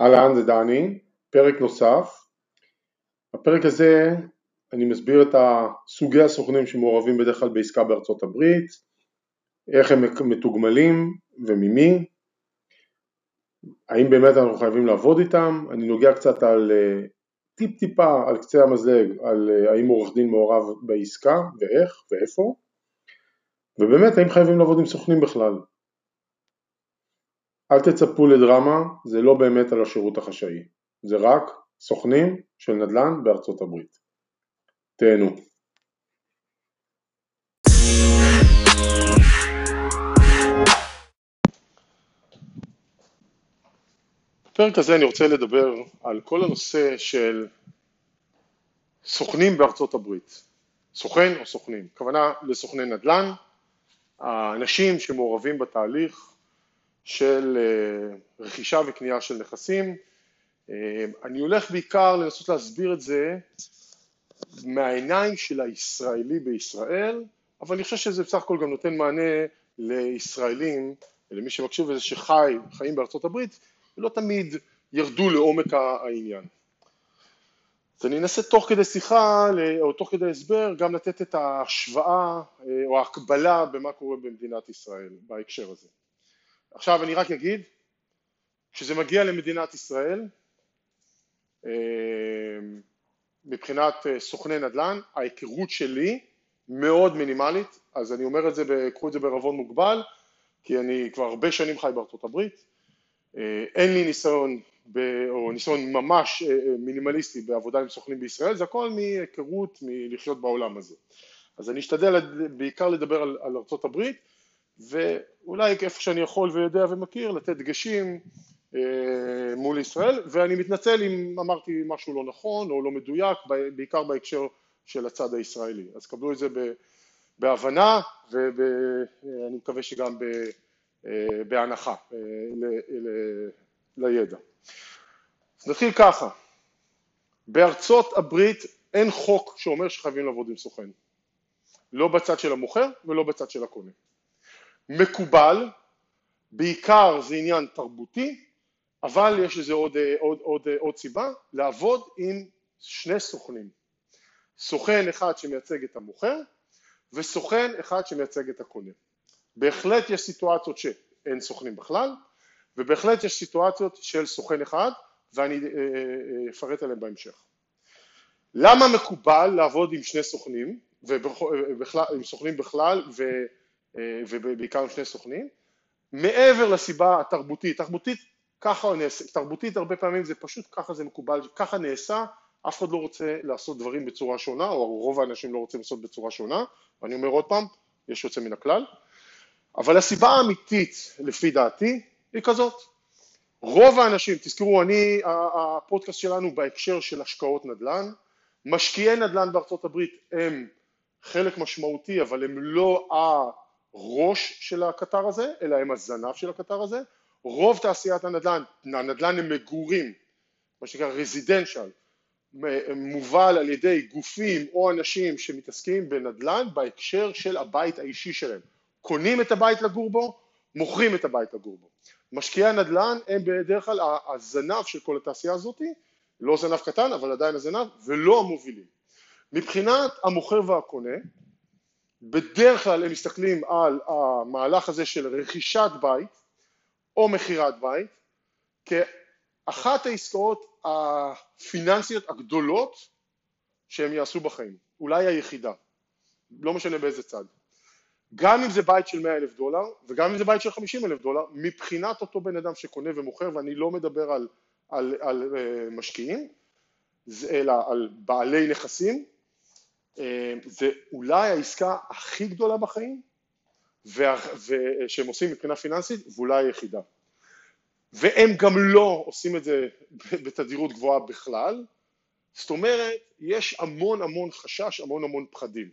אהלן, זה דני, פרק נוסף. בפרק הזה אני מסביר את סוגי הסוכנים שמעורבים בדרך כלל בעסקה בארצות הברית, איך הם מתוגמלים וממי, האם באמת אנחנו חייבים לעבוד איתם, אני נוגע קצת על אה, טיפ טיפה על קצה המזלג על אה, האם עורך דין מעורב בעסקה ואיך ואיפה, ובאמת האם חייבים לעבוד עם סוכנים בכלל. אל תצפו לדרמה, זה לא באמת על השירות החשאי, זה רק סוכנים של נדל"ן בארצות הברית. תהנו. בפרק הזה אני רוצה לדבר על כל הנושא של סוכנים בארצות הברית, סוכן או סוכנים, הכוונה לסוכני נדל"ן, האנשים שמעורבים בתהליך של אה, רכישה וקנייה של נכסים. אה, אני הולך בעיקר לנסות להסביר את זה מהעיניים של הישראלי בישראל, אבל אני חושב שזה בסך הכל גם נותן מענה לישראלים, למי שמקשיב לזה שחי, חיים בארצות הברית, ולא תמיד ירדו לעומק העניין. אז אני אנסה תוך כדי שיחה או תוך כדי הסבר גם לתת את ההשוואה אה, או ההקבלה במה קורה במדינת ישראל בהקשר הזה. עכשיו אני רק אגיד, כשזה מגיע למדינת ישראל, אה, מבחינת אה, סוכני נדל"ן, ההיכרות שלי מאוד מינימלית, אז אני אומר את זה, קחו את זה בערבון מוגבל, כי אני כבר הרבה שנים חי בארצות הברית, אה, אין לי ניסיון, ב, או ניסיון ממש מינימליסטי בעבודה עם סוכנים בישראל, זה הכל מהיכרות מלחיות בעולם הזה. אז אני אשתדל בעיקר לדבר על, על ארצות הברית, ואולי איפה שאני יכול ויודע ומכיר לתת דגשים אה, מול ישראל ואני מתנצל אם אמרתי משהו לא נכון או לא מדויק בעיקר בהקשר של הצד הישראלי אז קבלו את זה בהבנה ואני מקווה שגם אה, בהנחה אה, לידע. אז נתחיל ככה, בארצות הברית אין חוק שאומר שחייבים לעבוד עם סוכן, לא בצד של המוכר ולא בצד של הקונה. מקובל, בעיקר זה עניין תרבותי, אבל יש לזה עוד, עוד, עוד, עוד סיבה, לעבוד עם שני סוכנים. סוכן אחד שמייצג את המוכר וסוכן אחד שמייצג את הקונה. בהחלט יש סיטואציות שאין סוכנים בכלל ובהחלט יש סיטואציות של סוכן אחד ואני אה, אה, אפרט עליהם בהמשך. למה מקובל לעבוד עם שני סוכנים, ובכלל, עם סוכנים בכלל אה, ובעיקר עם שני סוכנים, מעבר לסיבה התרבותית, תרבותית ככה נעשה, תרבותית הרבה פעמים זה פשוט ככה זה מקובל, ככה נעשה, אף אחד לא רוצה לעשות דברים בצורה שונה, או רוב האנשים לא רוצים לעשות בצורה שונה, ואני אומר עוד פעם, יש יוצא מן הכלל, אבל הסיבה האמיתית לפי דעתי היא כזאת, רוב האנשים, תזכרו אני, הפודקאסט שלנו בהקשר של השקעות נדל"ן, משקיעי נדל"ן בארצות הברית הם חלק משמעותי אבל הם לא הראש של הקטר הזה, אלא הם הזנב של הקטר הזה, רוב תעשיית הנדל"ן, הנדל"ן למגורים, מה שנקרא רזידנציאל, מובל על ידי גופים או אנשים שמתעסקים בנדל"ן בהקשר של הבית האישי שלהם. קונים את הבית לגור בו, מוכרים את הבית לגור בו. משקיעי הנדל"ן הם בדרך כלל הזנב של כל התעשייה הזאת, לא זנב קטן אבל עדיין הזנב, ולא המובילים. מבחינת המוכר והקונה, בדרך כלל הם מסתכלים על המהלך הזה של רכישת בית או מכירת בית כאחת העסקאות הפיננסיות הגדולות שהם יעשו בחיים, אולי היחידה, לא משנה באיזה צד. גם אם זה בית של 100 אלף דולר וגם אם זה בית של 50 אלף דולר, מבחינת אותו בן אדם שקונה ומוכר, ואני לא מדבר על, על, על, על אה, משקיעים, אלא על בעלי נכסים, זה אולי העסקה הכי גדולה בחיים שהם עושים מבחינה פיננסית ואולי היחידה. והם גם לא עושים את זה בתדירות גבוהה בכלל, זאת אומרת יש המון המון חשש, המון המון פחדים,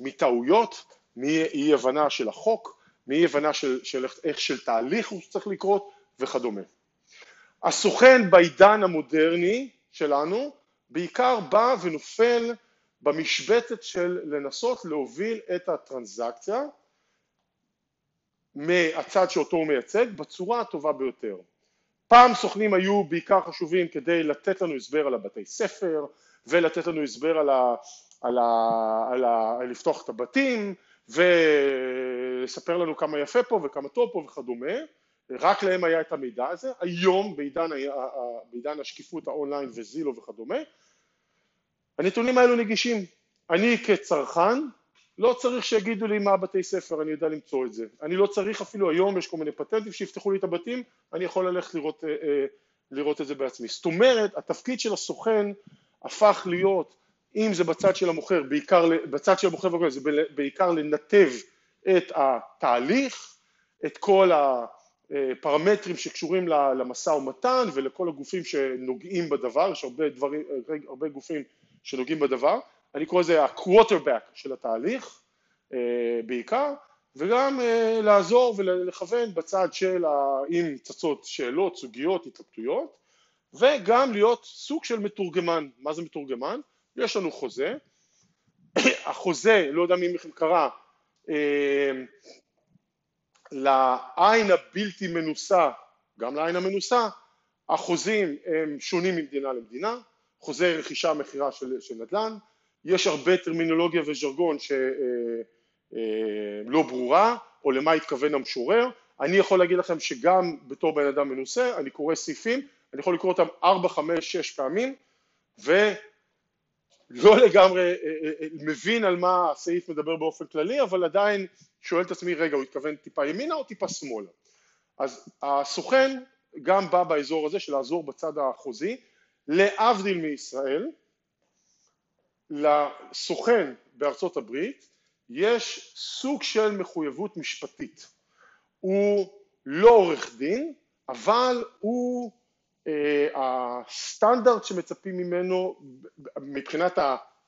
מטעויות, מאי הבנה של החוק, מאי הבנה של, של איך של תהליך הוא צריך לקרות וכדומה. הסוכן בעידן המודרני שלנו בעיקר בא ונופל במשבצת של לנסות להוביל את הטרנזקציה מהצד שאותו הוא מייצג בצורה הטובה ביותר. פעם סוכנים היו בעיקר חשובים כדי לתת לנו הסבר על הבתי ספר ולתת לנו הסבר על ה... על ה... על ה... על לפתוח את הבתים ולספר לנו כמה יפה פה וכמה טוב פה וכדומה, רק להם היה את המידע הזה, היום בעידן, בעידן השקיפות האונליין וזילו וכדומה, הנתונים האלו נגישים, אני כצרכן לא צריך שיגידו לי מה הבתי ספר, אני יודע למצוא את זה, אני לא צריך אפילו היום, יש כל מיני פטנטים שיפתחו לי את הבתים, אני יכול ללכת לראות, אה, אה, לראות את זה בעצמי, זאת אומרת התפקיד של הסוכן הפך להיות אם זה בצד של המוכר, בעיקר, בצד של המוכר זה בעיקר לנתב את התהליך, את כל הפרמטרים שקשורים למשא ומתן ולכל הגופים שנוגעים בדבר, יש הרבה, דברים, הרבה גופים שנוגעים בדבר, אני קורא לזה ה-quarterback של התהליך אה, בעיקר, וגם אה, לעזור ולכוון בצד של אם צצות שאלות, סוגיות, התלבטויות, וגם להיות סוג של מתורגמן, מה זה מתורגמן? יש לנו חוזה, החוזה, לא יודע מי מכם קרא, אה, לעין הבלתי מנוסה, גם לעין המנוסה, החוזים הם שונים ממדינה למדינה, חוזה רכישה מכירה של, של נדל"ן, יש הרבה טרמינולוגיה וז'רגון שלא אה, אה, ברורה, או למה התכוון המשורר, אני יכול להגיד לכם שגם בתור בן אדם מנוסה, אני קורא סעיפים, אני יכול לקרוא אותם 4, 5, 6 פעמים, ו... לא לגמרי אה, מבין על מה הסעיף מדבר באופן כללי, אבל עדיין שואל את עצמי, רגע, הוא התכוון טיפה ימינה או טיפה שמאלה? אז הסוכן גם בא באזור הזה של לעזור בצד החוזי, להבדיל מישראל, לסוכן בארצות הברית יש סוג של מחויבות משפטית. הוא לא עורך דין, אבל הוא אה, הסטנדרט שמצפים ממנו מבחינת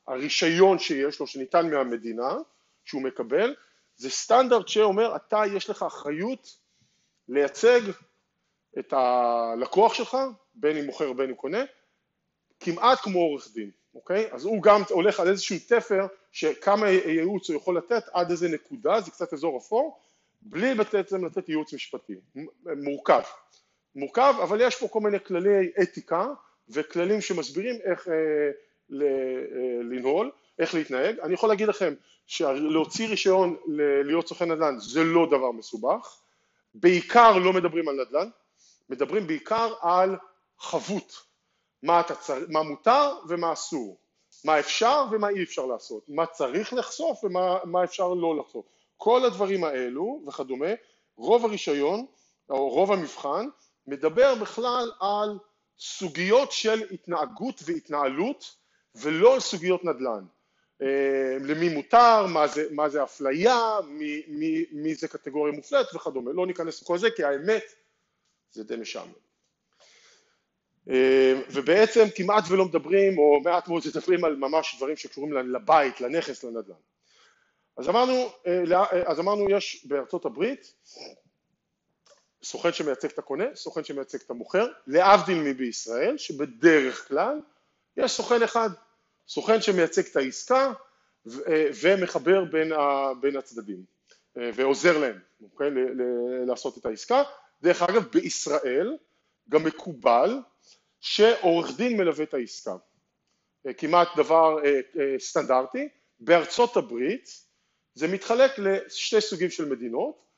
הרישיון שיש לו, שניתן מהמדינה, שהוא מקבל, זה סטנדרט שאומר אתה יש לך אחריות לייצג את הלקוח שלך, בין אם מוכר ובין אם קונה, כמעט כמו עורך דין, אוקיי? אז הוא גם הולך על איזשהו תפר שכמה ייעוץ הוא יכול לתת עד איזה נקודה, זה קצת אזור אפור, בלי בעצם לתת ייעוץ משפטי, מורכב. מורכב, אבל יש פה כל מיני כללי אתיקה וכללים שמסבירים איך אה, ל, אה, לנהול, איך להתנהג. אני יכול להגיד לכם שלהוציא רישיון להיות סוכן נדל"ן זה לא דבר מסובך, בעיקר לא מדברים על נדל"ן, מדברים בעיקר על חבות, מה, צר... מה מותר ומה אסור, מה אפשר ומה אי אפשר לעשות, מה צריך לחשוף ומה אפשר לא לחשוף. כל הדברים האלו וכדומה, רוב הרישיון או רוב המבחן מדבר בכלל על סוגיות של התנהגות והתנהלות ולא על סוגיות נדל"ן. אה, למי מותר, מה זה, מה זה אפליה, מי, מי, מי זה קטגוריה מופלט וכדומה. לא ניכנס לכל זה כי האמת זה די משעמם. אה, ובעצם כמעט ולא מדברים, או מעט מאוד מדברים על ממש דברים שקשורים לבית, לנכס, לנדל"ן. אז אמרנו, אה, אז אמרנו יש בארצות הברית סוכן שמייצג את הקונה, סוכן שמייצג את המוכר, להבדיל מבישראל, שבדרך כלל יש סוכן אחד, סוכן שמייצג את העסקה ומחבר בין, ה, בין הצדדים ועוזר להם, אוקיי, לעשות את העסקה. דרך אגב, בישראל גם מקובל שעורך דין מלווה את העסקה, כמעט דבר אה, אה, סטנדרטי. בארצות הברית זה מתחלק לשתי סוגים של מדינות,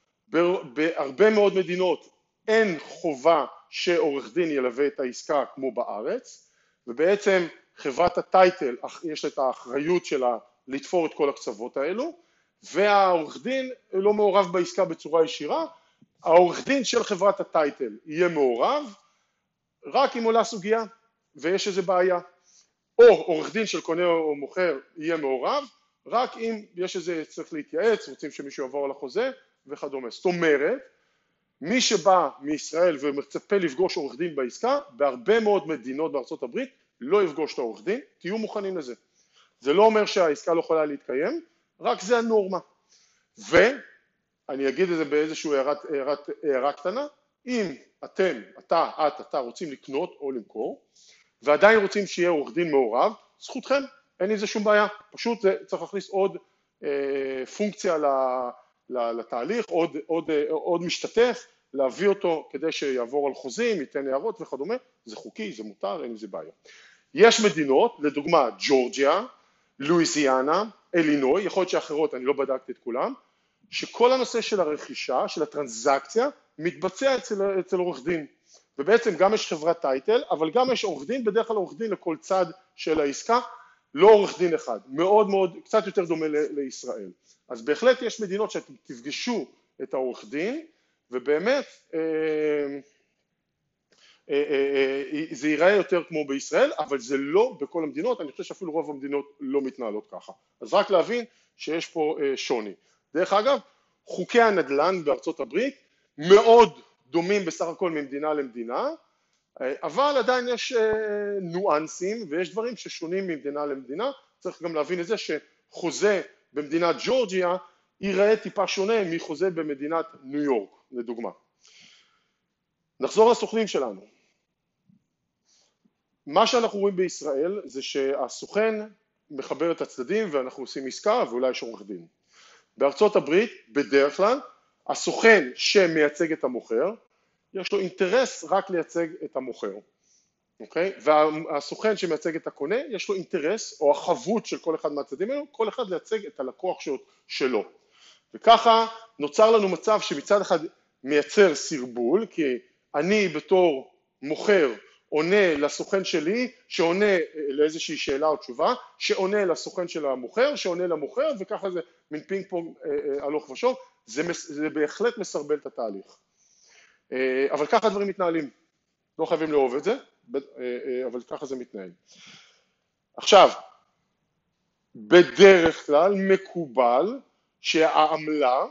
בהרבה מאוד מדינות אין חובה שעורך דין ילווה את העסקה כמו בארץ ובעצם חברת הטייטל יש את האחריות שלה לתפור את כל הקצוות האלו והעורך דין לא מעורב בעסקה בצורה ישירה. העורך דין של חברת הטייטל יהיה מעורב רק אם עולה סוגיה ויש איזה בעיה או עורך דין של קונה או מוכר יהיה מעורב רק אם יש איזה צריך להתייעץ, רוצים שמישהו יעבור על החוזה וכדומה. זאת אומרת, מי שבא מישראל ומצפה לפגוש עורך דין בעסקה, בהרבה מאוד מדינות בארצות הברית לא יפגוש את העורך דין, תהיו מוכנים לזה. זה לא אומר שהעסקה לא יכולה להתקיים, רק זה הנורמה. ואני אגיד את זה באיזושהי הערה קטנה, אם אתם, אתה, את, אתה רוצים לקנות או למכור, ועדיין רוצים שיהיה עורך דין מעורב, זכותכם, אין עם זה שום בעיה, פשוט זה צריך להכניס עוד אה, פונקציה לתהליך, עוד, עוד, עוד משתתף, להביא אותו כדי שיעבור על חוזים, ייתן הערות וכדומה, זה חוקי, זה מותר, אין עם זה בעיה. יש מדינות, לדוגמה ג'ורג'יה, לואיזיאנה, אלינוי, יכול להיות שאחרות, אני לא בדקתי את כולם, שכל הנושא של הרכישה, של הטרנזקציה, מתבצע אצל, אצל עורך דין. ובעצם גם יש חברת טייטל, אבל גם יש עורך דין, בדרך כלל עורך דין לכל צד של העסקה, לא עורך דין אחד, מאוד מאוד, קצת יותר דומה ל- לישראל. אז בהחלט יש מדינות שאתם תפגשו את העורך דין, ובאמת אה, אה, אה, זה ייראה יותר כמו בישראל, אבל זה לא בכל המדינות, אני חושב שאפילו רוב המדינות לא מתנהלות ככה. אז רק להבין שיש פה שוני. דרך אגב, חוקי הנדל"ן בארצות הברית מאוד דומים בסך הכל ממדינה למדינה, אבל עדיין יש ניואנסים ויש דברים ששונים ממדינה למדינה, צריך גם להבין את זה שחוזה במדינת ג'ורג'יה ייראה טיפה שונה מחוזה במדינת ניו יורק, לדוגמה. נחזור לסוכנים שלנו. מה שאנחנו רואים בישראל זה שהסוכן מחבר את הצדדים ואנחנו עושים עסקה ואולי יש עורך דין. בארצות הברית בדרך כלל הסוכן שמייצג את המוכר יש לו אינטרס רק לייצג את המוכר, אוקיי? והסוכן שמייצג את הקונה יש לו אינטרס או החבות של כל אחד מהצדדים האלו, כל אחד לייצג את הלקוח שלו. וככה נוצר לנו מצב שמצד אחד מייצר סרבול כי אני בתור מוכר עונה לסוכן שלי, שעונה אה, לאיזושהי שאלה או תשובה, שעונה לסוכן של המוכר, שעונה למוכר, וככה זה מין פינג פונג אה, אה, הלוך ושוב, זה, זה בהחלט מסרבל את התהליך. אבל ככה הדברים מתנהלים, לא חייבים לאהוב את זה, אבל ככה זה מתנהל. עכשיו, בדרך כלל מקובל שהעמלה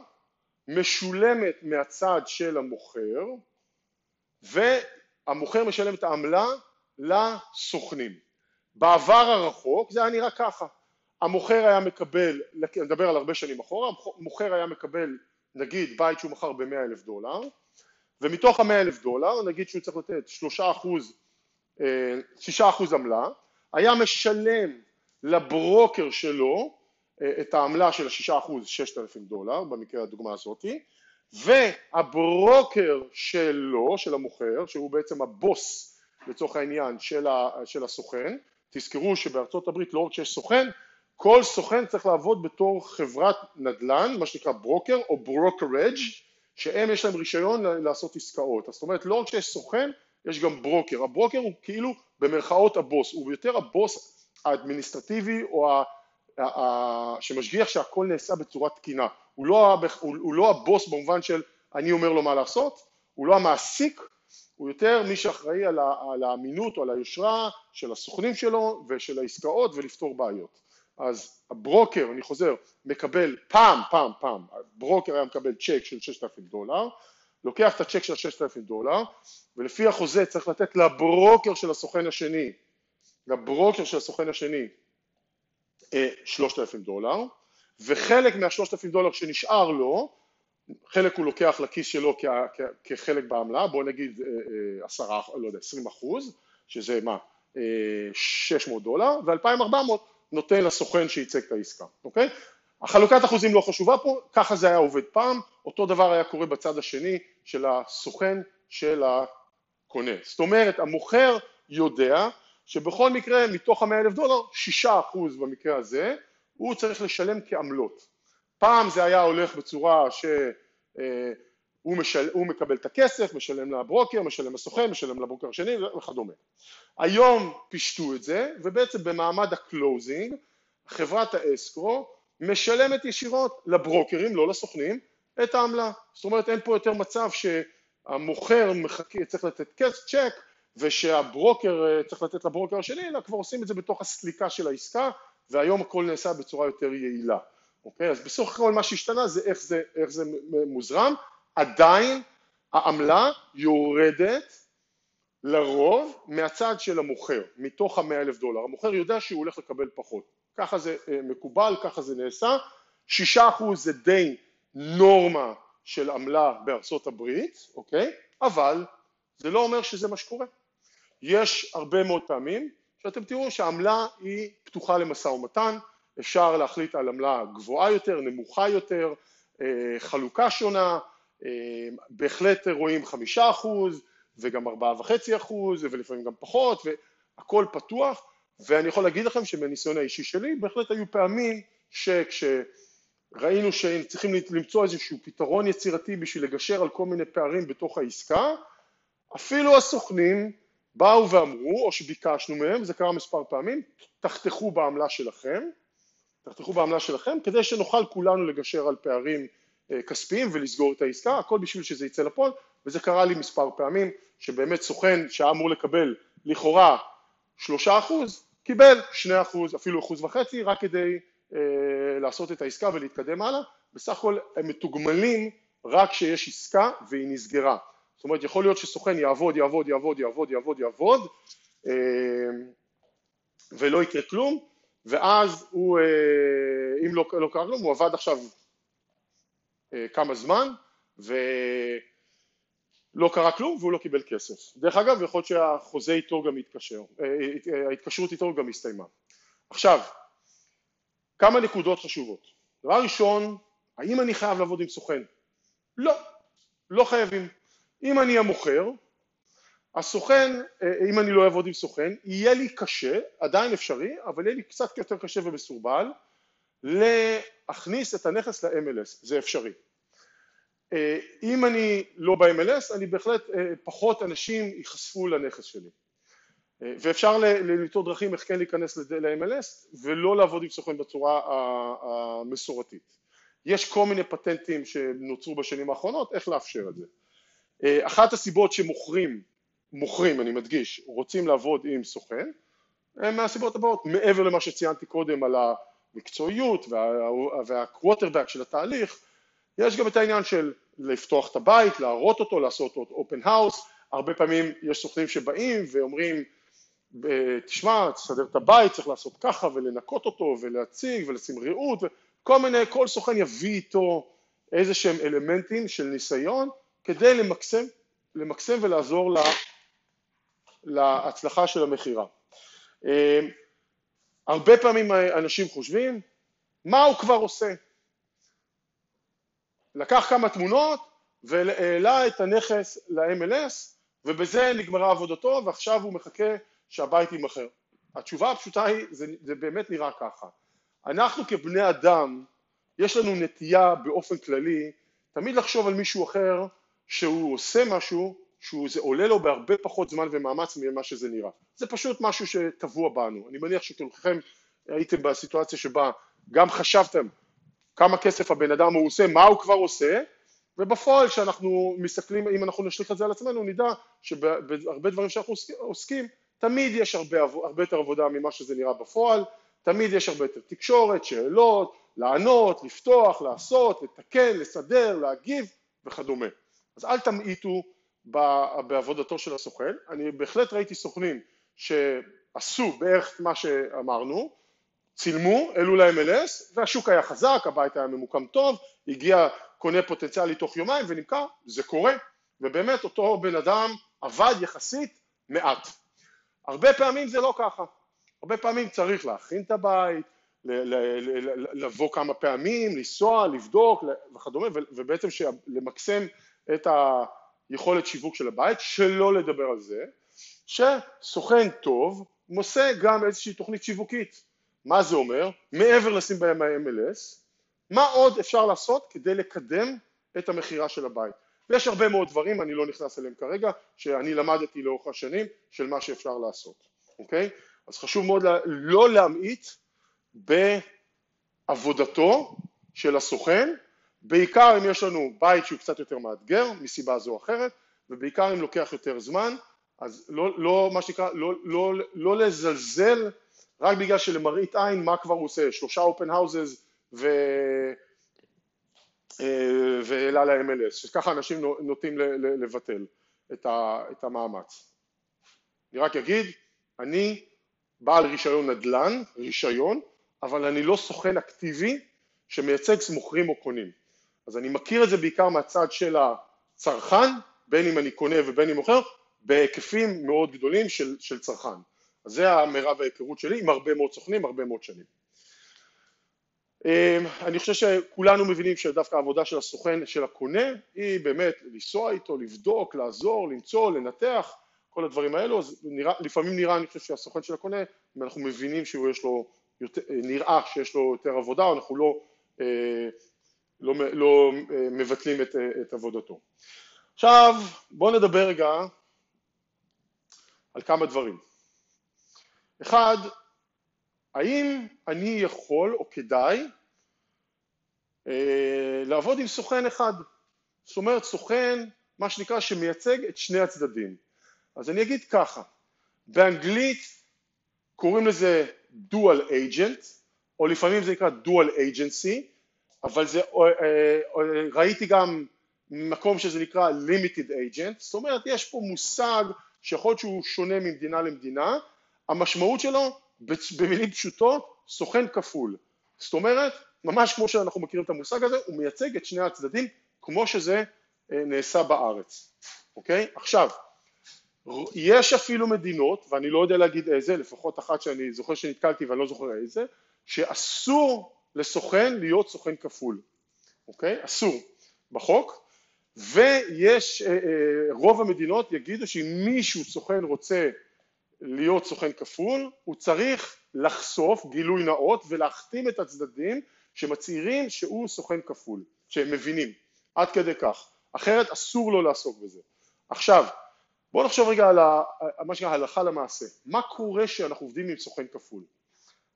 משולמת מהצד של המוכר והמוכר משלם את העמלה לסוכנים. בעבר הרחוק זה היה נראה ככה, המוכר היה מקבל, אני מדבר על הרבה שנים אחורה, המוכר היה מקבל נגיד בית שהוא מכר ב-100 אלף דולר ומתוך ה-100 אלף דולר נגיד שהוא צריך לתת 3 אחוז, 6 אה, אחוז עמלה, היה משלם לברוקר שלו אה, את העמלה של ה-6 אחוז, 6,000 דולר במקרה הדוגמה הזאתי והברוקר שלו, של המוכר, שהוא בעצם הבוס לצורך העניין של, הסוכן, תזכרו שבארצות הברית לא רק שיש סוכן, כל סוכן צריך לעבוד בתור חברת נדל"ן, מה שנקרא ברוקר או brokerage שהם יש להם רישיון לעשות עסקאות, זאת אומרת לא רק שיש סוכן, יש גם ברוקר, הברוקר הוא כאילו במרכאות הבוס, הוא יותר הבוס האדמיניסטרטיבי או ה, ה, שמשגיח שהכל נעשה בצורה תקינה, הוא לא, הוא, הוא לא הבוס במובן של אני אומר לו מה לעשות, הוא לא המעסיק, הוא יותר מי שאחראי על, ה, על האמינות או על היושרה של הסוכנים שלו ושל העסקאות ולפתור בעיות. אז הברוקר, אני חוזר, מקבל פעם, פעם, פעם, ברוקר היה מקבל צ'ק של 6,000 דולר, לוקח את הצ'ק של 6,000 דולר ולפי החוזה צריך לתת לברוקר של הסוכן השני, לברוקר של הסוכן השני 3,000 אה, דולר וחלק מהשלושת אלפים דולר שנשאר לו, חלק הוא לוקח לכיס שלו כ- כ- כחלק בעמלה, בוא נגיד אה, אה, עשרה, לא יודע, עשרים אחוז, שזה מה, אה, שש מאות דולר, ואלפיים ארבע מאות נותן לסוכן שייצג את העסקה, אוקיי? החלוקת אחוזים לא חשובה פה, ככה זה היה עובד פעם, אותו דבר היה קורה בצד השני של הסוכן של הקונה. זאת אומרת, המוכר יודע שבכל מקרה מתוך המאה אלף דולר, שישה אחוז במקרה הזה, הוא צריך לשלם כעמלות. פעם זה היה הולך בצורה שהוא אה, משל, מקבל את הכסף, משלם לברוקר, משלם לסוכן, משלם לברוקר השני וכדומה. היום פישטו את זה, ובעצם במעמד ה closing, חברת ה escrow משלמת ישירות לברוקרים, לא לסוכנים, את העמלה. זאת אומרת אין פה יותר מצב שהמוכר מחכה, צריך לתת צ'ק ושהברוקר אה, צריך לתת לברוקר השני, אלא כבר עושים את זה בתוך הסליקה של העסקה והיום הכל נעשה בצורה יותר יעילה, אוקיי? אז בסוף הכל מה שהשתנה זה איך זה, איך זה מוזרם, עדיין העמלה יורדת לרוב מהצד של המוכר, מתוך המאה אלף דולר, המוכר יודע שהוא הולך לקבל פחות, ככה זה אה, מקובל, ככה זה נעשה, שישה אחוז זה די נורמה של עמלה בארצות הברית, אוקיי? אבל זה לא אומר שזה מה שקורה. יש הרבה מאוד פעמים שאתם תראו שהעמלה היא פתוחה למשא ומתן, אפשר להחליט על עמלה גבוהה יותר, נמוכה יותר, אה, חלוקה שונה, בהחלט רואים חמישה אחוז וגם ארבעה וחצי אחוז ולפעמים גם פחות והכל פתוח. ואני יכול להגיד לכם שמניסיון האישי שלי בהחלט היו פעמים שכשראינו שצריכים למצוא איזשהו פתרון יצירתי בשביל לגשר על כל מיני פערים בתוך העסקה אפילו הסוכנים באו ואמרו, או שביקשנו מהם, זה קרה מספר פעמים, תחתכו בעמלה שלכם, תחתכו בעמלה שלכם, כדי שנוכל כולנו לגשר על פערים כספיים ולסגור את העסקה, הכל בשביל שזה יצא לפועל, וזה קרה לי מספר פעמים, שבאמת סוכן שהיה אמור לקבל לכאורה שלושה אחוז, קיבל שני אחוז, אפילו אחוז וחצי, רק כדי אה, לעשות את העסקה ולהתקדם הלאה, בסך הכל הם מתוגמלים רק כשיש עסקה והיא נסגרה. זאת אומרת יכול להיות שסוכן יעבוד, יעבוד, יעבוד, יעבוד, יעבוד, יעבוד אה, ולא יקרה כלום ואז הוא, אה, אם לא, לא קרה כלום, הוא עבד עכשיו אה, כמה זמן ולא קרה כלום והוא לא קיבל כסף. דרך אגב יכול להיות שהחוזה איתו גם התקשר, ההתקשרות איתו גם הסתיימה. עכשיו, כמה נקודות חשובות. דבר ראשון, האם אני חייב לעבוד עם סוכן? לא, לא חייבים. אם אני המוכר, הסוכן, אה, אם אני לא אעבוד עם סוכן, יהיה לי קשה, עדיין אפשרי, אבל יהיה לי קצת יותר קשה ומסורבל, להכניס את הנכס ל-MLS, זה אפשרי. אה, אם אני לא ב-MLS, אני בהחלט, אה, פחות אנשים ייחשפו לנכס שלי. ואפשר למצוא דרכים איך כן להיכנס ל-MLS ולא לעבוד עם סוכן בצורה המסורתית. יש כל מיני פטנטים שנוצרו בשנים האחרונות איך לאפשר את זה. אה, אחת הסיבות שמוכרים, מוכרים אני מדגיש, רוצים לעבוד עם סוכן, הם מהסיבות הבאות, מעבר למה שציינתי קודם על המקצועיות והקווטרבק של התהליך, יש גם את העניין של לפתוח את הבית, להראות אותו, לעשות עוד אופן האוס, הרבה פעמים יש סוכנים שבאים ואומרים תשמע, תסדר את הבית, צריך לעשות ככה ולנקות אותו ולהציג ולשים ריהוט, כל מיני, כל סוכן יביא איתו איזה שהם אלמנטים של ניסיון כדי למקסם, למקסם ולעזור לה, להצלחה של המכירה. הרבה פעמים אנשים חושבים, מה הוא כבר עושה? לקח כמה תמונות והעלה את הנכס ל-MLS ובזה נגמרה עבודתו ועכשיו הוא מחכה שהבית יימכר. התשובה הפשוטה היא, זה, זה באמת נראה ככה. אנחנו כבני אדם, יש לנו נטייה באופן כללי תמיד לחשוב על מישהו אחר שהוא עושה משהו שזה עולה לו בהרבה פחות זמן ומאמץ ממה שזה נראה. זה פשוט משהו שטבוע בנו. אני מניח שכולכם הייתם בסיטואציה שבה גם חשבתם כמה כסף הבן אדם הוא עושה, מה הוא כבר עושה, ובפועל כשאנחנו מסתכלים, אם אנחנו נשליך את זה על עצמנו, נדע שבהרבה דברים שאנחנו עוסקים, תמיד יש הרבה, הרבה יותר עבודה ממה שזה נראה בפועל, תמיד יש הרבה יותר תקשורת, שאלות, לענות, לפתוח, לעשות, לתקן, לסדר, להגיב וכדומה. אז אל תמעיטו בעבודתו של הסוכן, אני בהחלט ראיתי סוכנים שעשו בערך מה שאמרנו, צילמו, העלו ל-MLS והשוק היה חזק, הבית היה ממוקם טוב, הגיע קונה פוטנציאלי תוך יומיים ונמכר, זה קורה, ובאמת אותו בן אדם עבד יחסית מעט. הרבה פעמים זה לא ככה, הרבה פעמים צריך להכין את הבית, לבוא כמה פעמים, לנסוע, לבדוק וכדומה, ובעצם למקסם את היכולת שיווק של הבית, שלא לדבר על זה, שסוכן טוב מוסה גם איזושהי תוכנית שיווקית. מה זה אומר? מעבר לשים בהם ה-MLS, מה עוד אפשר לעשות כדי לקדם את המכירה של הבית? ויש הרבה מאוד דברים, אני לא נכנס אליהם כרגע, שאני למדתי לאורך השנים של מה שאפשר לעשות, אוקיי? אז חשוב מאוד לא להמעיט בעבודתו של הסוכן בעיקר אם יש לנו בית שהוא קצת יותר מאתגר מסיבה זו או אחרת ובעיקר אם לוקח יותר זמן אז לא, לא מה שנקרא, לא, לא, לא לזלזל רק בגלל שלמראית עין מה כבר הוא עושה, שלושה אופן האוזז ו... אה, והעלה ל-MLS, שככה אנשים נוטים לבטל את המאמץ. אני רק אגיד, אני בעל רישיון נדל"ן, רישיון, אבל אני לא סוכן אקטיבי שמייצג מוכרים או קונים. אז אני מכיר את זה בעיקר מהצד של הצרכן, בין אם אני קונה ובין אם מוכר, בהיקפים מאוד גדולים של, של צרכן. אז זה המרב ההיכרות שלי עם הרבה מאוד סוכנים, הרבה מאוד שנים. אמ, אני חושב שכולנו מבינים שדווקא העבודה של הסוכן, של הקונה, היא באמת לנסוע איתו, לבדוק, לעזור, למצוא, לנתח, כל הדברים האלו, אז נראה, לפעמים נראה, אני חושב שהסוכן של הקונה, אם אנחנו מבינים שיש לו, יותר, נראה שיש לו יותר עבודה, אנחנו לא, אה, לא, לא אה, מבטלים את, את עבודתו. עכשיו בואו נדבר רגע על כמה דברים. אחד, האם אני יכול או כדאי אה, לעבוד עם סוכן אחד? זאת אומרת סוכן, מה שנקרא, שמייצג את שני הצדדים. אז אני אגיד ככה, באנגלית קוראים לזה dual agent, או לפעמים זה נקרא dual agency, אבל זה, אה, אה, ראיתי גם מקום שזה נקרא limited agent, זאת אומרת יש פה מושג שיכול להיות שהוא שונה ממדינה למדינה, המשמעות שלו במילים פשוטות סוכן כפול, זאת אומרת ממש כמו שאנחנו מכירים את המושג הזה הוא מייצג את שני הצדדים כמו שזה אה, נעשה בארץ, אוקיי? עכשיו יש אפילו מדינות, ואני לא יודע להגיד איזה, לפחות אחת שאני זוכר שנתקלתי ואני לא זוכר איזה, שאסור לסוכן להיות סוכן כפול, אוקיי? אסור בחוק, ויש, אה, אה, רוב המדינות יגידו שאם מישהו סוכן רוצה להיות סוכן כפול, הוא צריך לחשוף גילוי נאות ולהחתים את הצדדים שמצהירים שהוא סוכן כפול, שהם מבינים, עד כדי כך, אחרת אסור לו לעסוק בזה. עכשיו, בואו נחשוב רגע על מה שנקרא הלכה למעשה, מה קורה כשאנחנו עובדים עם סוכן כפול?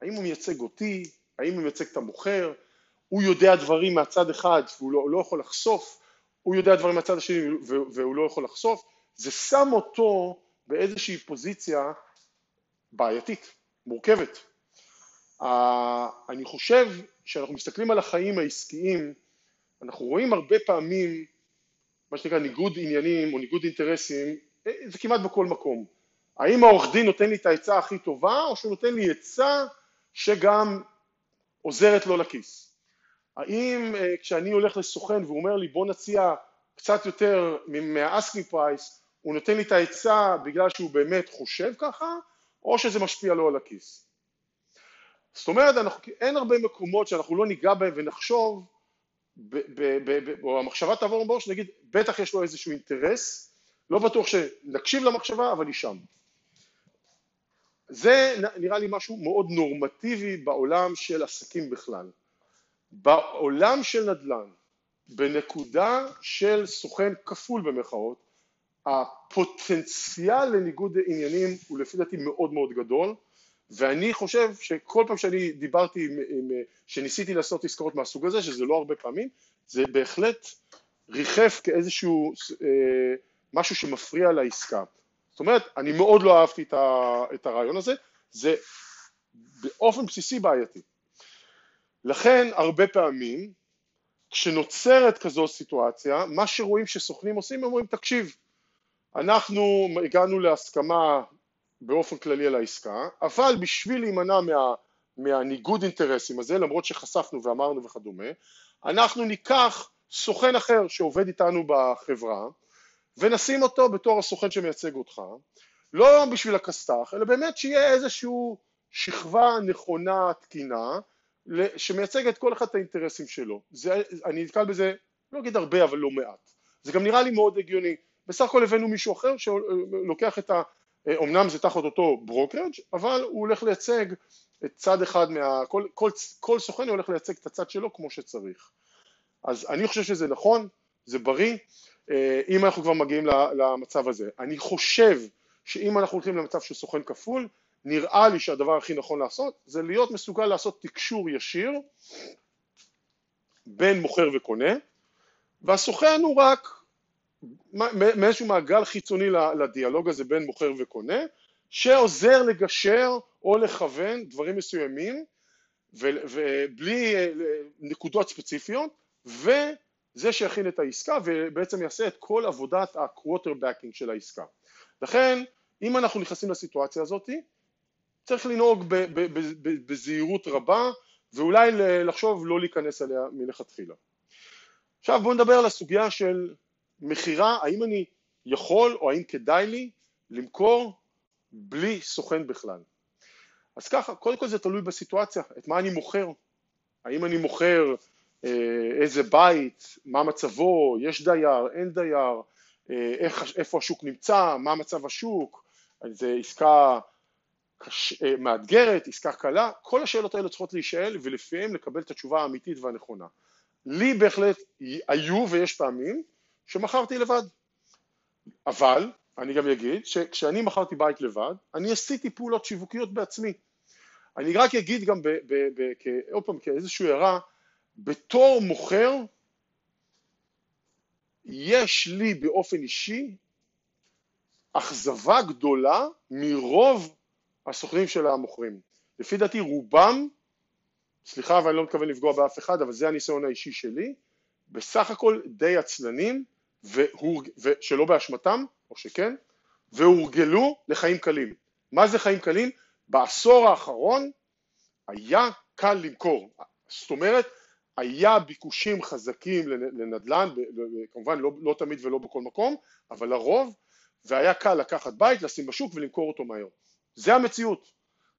האם הוא מייצג אותי? האם הוא מייצג את המוכר? הוא יודע דברים מהצד אחד והוא לא, לא יכול לחשוף? הוא יודע דברים מהצד השני והוא לא יכול לחשוף? זה שם אותו באיזושהי פוזיציה בעייתית, מורכבת. אני חושב שאנחנו מסתכלים על החיים העסקיים, אנחנו רואים הרבה פעמים מה שנקרא ניגוד עניינים או ניגוד אינטרסים, זה כמעט בכל מקום. האם העורך דין נותן לי את העצה הכי טובה או שהוא נותן לי עצה שגם עוזרת לו לכיס? האם אה, כשאני הולך לסוכן והוא אומר לי בוא נציע קצת יותר פרייס, הוא נותן לי את העצה בגלל שהוא באמת חושב ככה, או שזה משפיע לו על הכיס. זאת אומרת, אנחנו, אין הרבה מקומות שאנחנו לא ניגע בהם ונחשוב, ב, ב, ב, ב, או המחשבה תעבור בראש, נגיד, בטח יש לו איזשהו אינטרס, לא בטוח שנקשיב למחשבה, אבל היא שם. זה נראה לי משהו מאוד נורמטיבי בעולם של עסקים בכלל. בעולם של נדל"ן, בנקודה של סוכן כפול במרכאות, הפוטנציאל לניגוד עניינים הוא לפי דעתי מאוד מאוד גדול ואני חושב שכל פעם שאני דיברתי, עם, עם, שניסיתי לעשות עסקאות מהסוג הזה, שזה לא הרבה פעמים, זה בהחלט ריחף כאיזשהו אה, משהו שמפריע לעסקה. זאת אומרת, אני מאוד לא אהבתי את, הרעיון הזה, זה באופן בסיסי בעייתי. לכן הרבה פעמים כשנוצרת כזו סיטואציה, מה שרואים שסוכנים עושים, הם אומרים תקשיב, אנחנו הגענו להסכמה באופן כללי על העסקה, אבל בשביל להימנע מה, מהניגוד אינטרסים הזה, למרות שחשפנו ואמרנו וכדומה, אנחנו ניקח סוכן אחר שעובד איתנו בחברה ונשים אותו בתור הסוכן שמייצג אותך, לא בשביל הכסת"ח, אלא באמת שיהיה איזושהי שכבה נכונה, תקינה, שמייצגת כל אחד את האינטרסים שלו. זה, אני נתקל בזה, לא אגיד הרבה, אבל לא מעט. זה גם נראה לי מאוד הגיוני. בסך הכל הבאנו מישהו אחר שלוקח את ה... אמנם זה תחת אותו ברוקרג' אבל הוא הולך לייצג את צד אחד מה... כל, כל, כל סוכן הולך לייצג את הצד שלו כמו שצריך. אז אני חושב שזה נכון, זה בריא, אם אנחנו כבר מגיעים למצב הזה. אני חושב שאם אנחנו הולכים למצב של סוכן כפול, נראה לי שהדבר הכי נכון לעשות זה להיות מסוגל לעשות תקשור ישיר בין מוכר וקונה והסוכן הוא רק מאיזשהו מעגל חיצוני לדיאלוג הזה בין מוכר וקונה שעוזר לגשר או לכוון דברים מסוימים ובלי אה, נקודות ספציפיות וזה שיכין את העסקה ובעצם יעשה את כל עבודת ה-quarterbacking של העסקה. לכן אם אנחנו נכנסים לסיטואציה הזאת צריך לנהוג בזהירות רבה ואולי לחשוב לא להיכנס אליה מלכתחילה. עכשיו בואו נדבר על הסוגיה של מכירה, האם אני יכול או האם כדאי לי למכור בלי סוכן בכלל. אז ככה, קודם כל זה תלוי בסיטואציה, את מה אני מוכר. האם אני מוכר איזה בית, מה מצבו, יש דייר, אין דייר, אה, איך, איפה השוק נמצא, מה מצב השוק, זה עסקה קש... אה, מאתגרת, עסקה קלה, כל השאלות האלה צריכות להישאל ולפיהם לקבל את התשובה האמיתית והנכונה. לי בהחלט היו ויש פעמים שמכרתי לבד, אבל אני גם אגיד שכשאני מכרתי בית לבד, אני עשיתי פעולות שיווקיות בעצמי. אני רק אגיד גם, עוד פעם, כאיזושהי הערה, בתור מוכר, יש לי באופן אישי אכזבה גדולה מרוב הסוכנים של המוכרים. לפי דעתי רובם, סליחה ואני לא מתכוון לפגוע באף אחד, אבל זה הניסיון האישי שלי, בסך הכל די עצלנים, והורג... ושלא באשמתם, או שכן, והורגלו לחיים קלים. מה זה חיים קלים? בעשור האחרון היה קל למכור. זאת אומרת, היה ביקושים חזקים לנדל"ן, כמובן לא, לא תמיד ולא בכל מקום, אבל לרוב, והיה קל לקחת בית, לשים בשוק ולמכור אותו מהר. זה המציאות.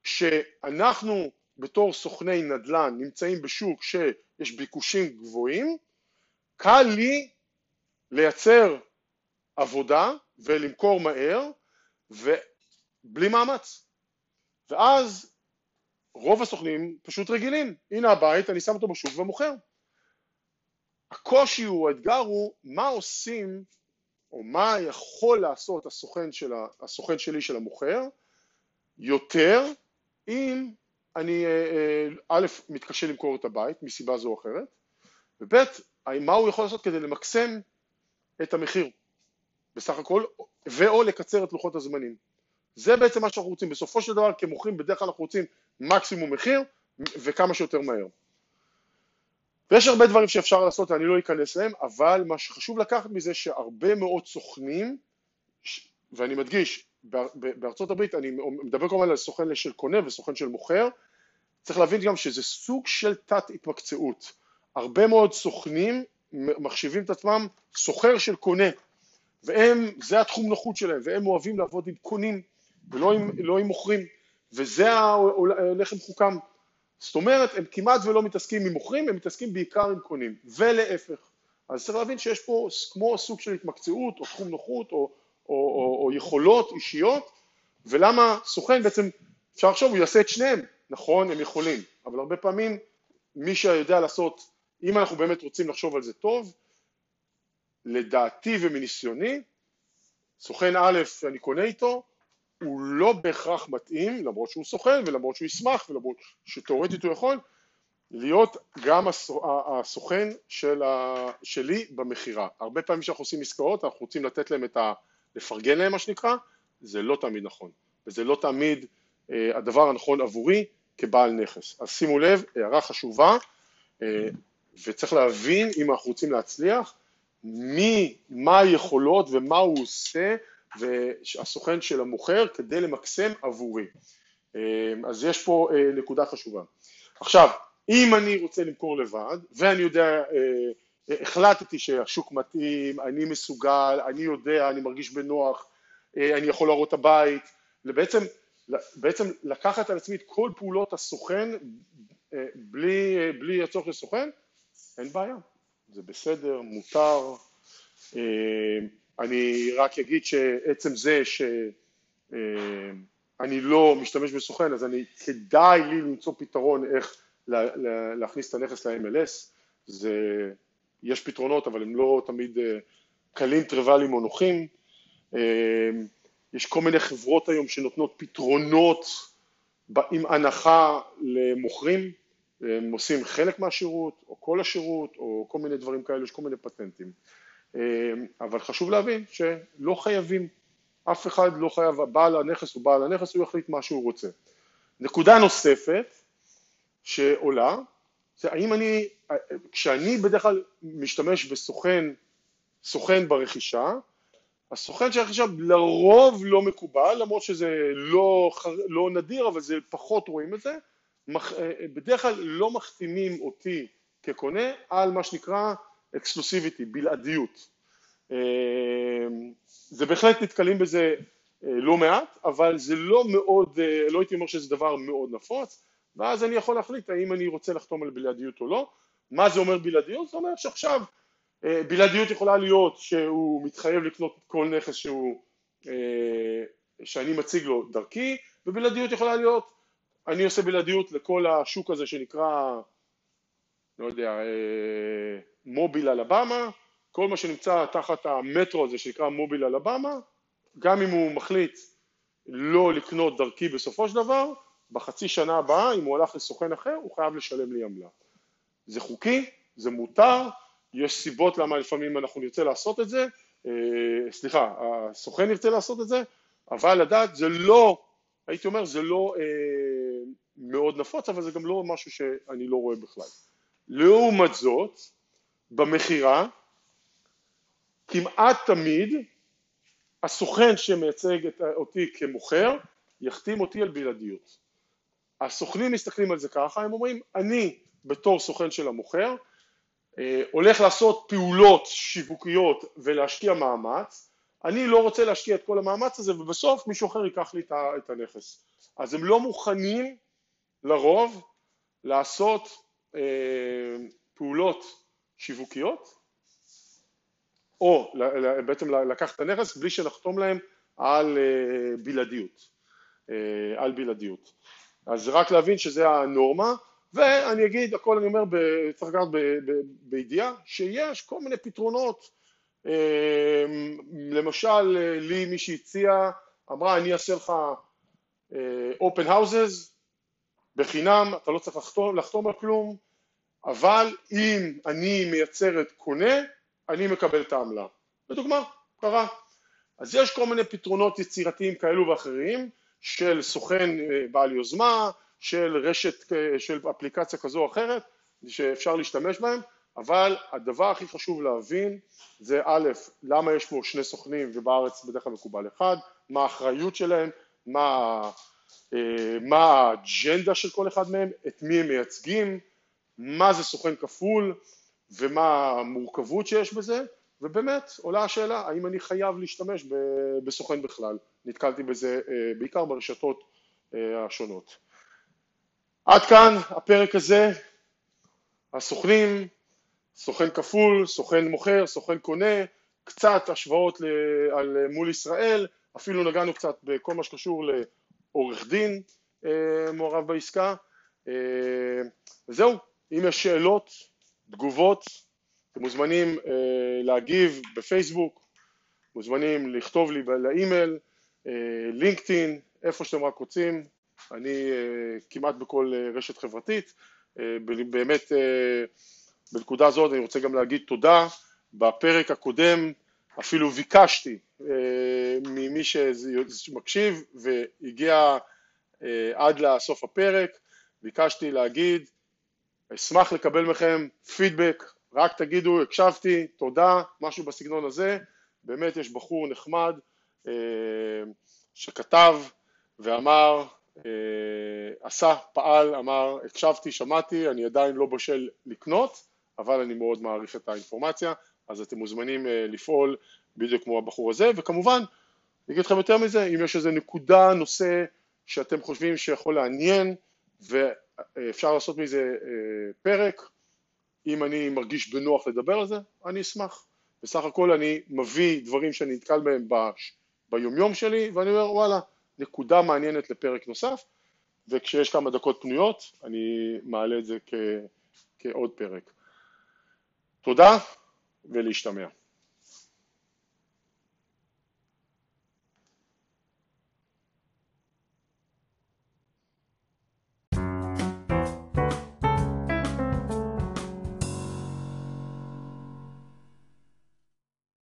כשאנחנו בתור סוכני נדל"ן נמצאים בשוק שיש ביקושים גבוהים, קל לי לייצר עבודה ולמכור מהר ובלי מאמץ. ואז רוב הסוכנים פשוט רגילים, הנה הבית, אני שם אותו בשוק ומוכר. הקושי הוא, האתגר הוא, מה עושים, או מה יכול לעשות הסוכן, של, הסוכן שלי של המוכר, יותר אם אני אה, אה, א', מתקשה למכור את הבית מסיבה זו או אחרת, וב', מה הוא יכול לעשות כדי למקסם את המחיר בסך הכל, ואו לקצר את לוחות הזמנים. זה בעצם מה שאנחנו רוצים, בסופו של דבר כמוכרים בדרך כלל אנחנו רוצים מקסימום מחיר וכמה שיותר מהר. ויש הרבה דברים שאפשר לעשות, אני לא אכנס להם, אבל מה שחשוב לקחת מזה שהרבה מאוד סוכנים, ואני מדגיש, בארצות הברית, אני מדבר כמובן על סוכן של קונה וסוכן של מוכר, צריך להבין גם שזה סוג של תת התמקצעות. הרבה מאוד סוכנים מחשיבים את עצמם סוחר של קונה, והם, זה התחום נוחות שלהם, והם אוהבים לעבוד עם קונים ולא עם, לא עם מוכרים, וזה הלחם חוקם. זאת אומרת, הם כמעט ולא מתעסקים עם מוכרים, הם מתעסקים בעיקר עם קונים, ולהפך. אז צריך להבין שיש פה כמו סוג של התמקצעות, או תחום נוחות, או, או, או, או יכולות אישיות, ולמה סוכן בעצם, אפשר לחשוב, הוא יעשה את שניהם, נכון, הם יכולים, אבל הרבה פעמים מי שיודע לעשות, אם אנחנו באמת רוצים לחשוב על זה טוב, לדעתי ומניסיוני, סוכן א' שאני קונה איתו, הוא לא בהכרח מתאים, למרות שהוא סוכן ולמרות שהוא ישמח ולמרות שתאורטית הוא יכול, להיות גם הסוכן של ה... שלי במכירה. הרבה פעמים כשאנחנו עושים עסקאות אנחנו רוצים לתת להם את ה... לפרגן להם מה שנקרא, זה לא תמיד נכון, וזה לא תמיד אה, הדבר הנכון עבורי כבעל נכס. אז שימו לב, הערה חשובה, אה, וצריך להבין אם אנחנו רוצים להצליח, מי, מה היכולות ומה הוא עושה והסוכן של המוכר כדי למקסם עבורי. אה, אז יש פה אה, נקודה חשובה. עכשיו, אם אני רוצה למכור לבד ואני יודע, אה, החלטתי שהשוק מתאים, אני מסוגל, אני יודע, אני מרגיש בנוח, אני יכול להראות את הבית, בעצם, בעצם לקחת על עצמי את כל פעולות הסוכן בלי, בלי הצורך לסוכן, אין בעיה, זה בסדר, מותר. אני רק אגיד שעצם זה שאני אה, לא משתמש בסוכן, אז אני, כדאי לי למצוא פתרון איך להכניס את הנכס ל-MLS, זה, יש פתרונות אבל הם לא תמיד אה, קלים, טריווליים או נוחים, אה, יש כל מיני חברות היום שנותנות פתרונות עם הנחה למוכרים, הם עושים חלק מהשירות או כל השירות או כל מיני דברים כאלה, יש כל מיני פטנטים. אמ, אבל חשוב להבין שלא חייבים, אף אחד לא חייב, בעל הנכס הוא בעל הנכס, הוא יחליט מה שהוא רוצה. נקודה נוספת שעולה, זה האם אני, כשאני בדרך כלל משתמש בסוכן, סוכן ברכישה, הסוכן של הרכישה לרוב לא מקובל, למרות שזה לא, לא נדיר, אבל זה פחות רואים את זה, בדרך כלל לא מחתימים אותי כקונה על מה שנקרא אקסקלוסיביטי, בלעדיות. אה, זה בהחלט נתקלים בזה אה, לא מעט, אבל זה לא מאוד, אה, לא הייתי אומר שזה דבר מאוד נפוץ, ואז אני יכול להחליט האם אני רוצה לחתום על בלעדיות או לא. מה זה אומר בלעדיות? זה אומר שעכשיו אה, בלעדיות יכולה להיות שהוא מתחייב לקנות כל נכס שהוא, שאני מציג לו דרכי, ובלעדיות יכולה להיות, אני עושה בלעדיות לכל השוק הזה שנקרא, לא יודע, אה, מוביל אלבמה, כל מה שנמצא תחת המטרו הזה שנקרא מוביל אלבמה, גם אם הוא מחליט לא לקנות דרכי בסופו של דבר, בחצי שנה הבאה, אם הוא הלך לסוכן אחר, הוא חייב לשלם לי עמלה. זה חוקי, זה מותר, יש סיבות למה לפעמים אנחנו נרצה לעשות את זה, אה, סליחה, הסוכן ירצה לעשות את זה, אבל לדעת זה לא, הייתי אומר, זה לא אה, מאוד נפוץ, אבל זה גם לא משהו שאני לא רואה בכלל. לעומת זאת, במכירה, כמעט תמיד הסוכן שמייצג אותי כמוכר יחתים אותי על בלעדיות. הסוכנים מסתכלים על זה ככה, הם אומרים, אני בתור סוכן של המוכר, אה, הולך לעשות פעולות שיווקיות ולהשקיע מאמץ, אני לא רוצה להשקיע את כל המאמץ הזה ובסוף מישהו אחר ייקח לי את הנכס. אז הם לא מוכנים לרוב לעשות פעולות שיווקיות או בעצם לקחת את הנכס בלי שנחתום להם על אה, בלעדיות, על בלעדיות. אז רק להבין שזה הנורמה ואני אגיד, הכל אני אומר, צריך לקחת בידיעה, שיש כל מיני פתרונות, אמ, למשל לי מי שהציע, אמרה אני אעשה לך אה, open houses בחינם, אתה לא צריך לחתום, לחתום על כלום, אבל אם אני מייצרת קונה, אני מקבל את העמלה. לדוגמה, קרה. אז יש כל מיני פתרונות יצירתיים כאלו ואחרים של סוכן אה, בעל יוזמה, של רשת, של אפליקציה כזו או אחרת שאפשר להשתמש בהם, אבל הדבר הכי חשוב להבין זה א', למה יש פה שני סוכנים ובארץ בדרך כלל מקובל אחד, מה האחריות שלהם, מה, אה, מה האג'נדה של כל אחד מהם, את מי הם מייצגים, מה זה סוכן כפול ומה המורכבות שיש בזה, ובאמת עולה השאלה האם אני חייב להשתמש בסוכן בכלל, נתקלתי בזה אה, בעיקר ברשתות אה, השונות. עד כאן הפרק הזה, הסוכנים, סוכן כפול, סוכן מוכר, סוכן קונה, קצת השוואות מול ישראל, אפילו נגענו קצת בכל מה שקשור לעורך דין אה, מעורב בעסקה. אה, וזהו, אם יש שאלות, תגובות, אתם מוזמנים אה, להגיב בפייסבוק, מוזמנים לכתוב לי לאימייל, לינקדאין, איפה שאתם רק רוצים, אני כמעט בכל רשת חברתית, באמת בנקודה הזאת אני רוצה גם להגיד תודה, בפרק הקודם אפילו ביקשתי ממי שמקשיב והגיע עד לסוף הפרק, ביקשתי להגיד, אשמח לקבל מכם פידבק, רק תגידו הקשבתי, תודה, משהו בסגנון הזה, באמת יש בחור נחמד שכתב ואמר אה, עשה, פעל, אמר, הקשבתי, שמעתי, אני עדיין לא בשל לקנות, אבל אני מאוד מעריך את האינפורמציה, אז אתם מוזמנים אה, לפעול בדיוק כמו הבחור הזה, וכמובן, אני אגיד לכם יותר מזה, אם יש איזה נקודה, נושא שאתם חושבים שיכול לעניין ואפשר לעשות מזה אה, פרק, אם אני מרגיש בנוח לדבר על זה, אני אשמח. בסך הכל אני מביא דברים שאני נתקל בהם ביומיום שלי, ואני אומר וואלה, נקודה מעניינת לפרק נוסף, וכשיש כמה דקות פנויות אני מעלה את זה כ, כעוד פרק. תודה Feliz também.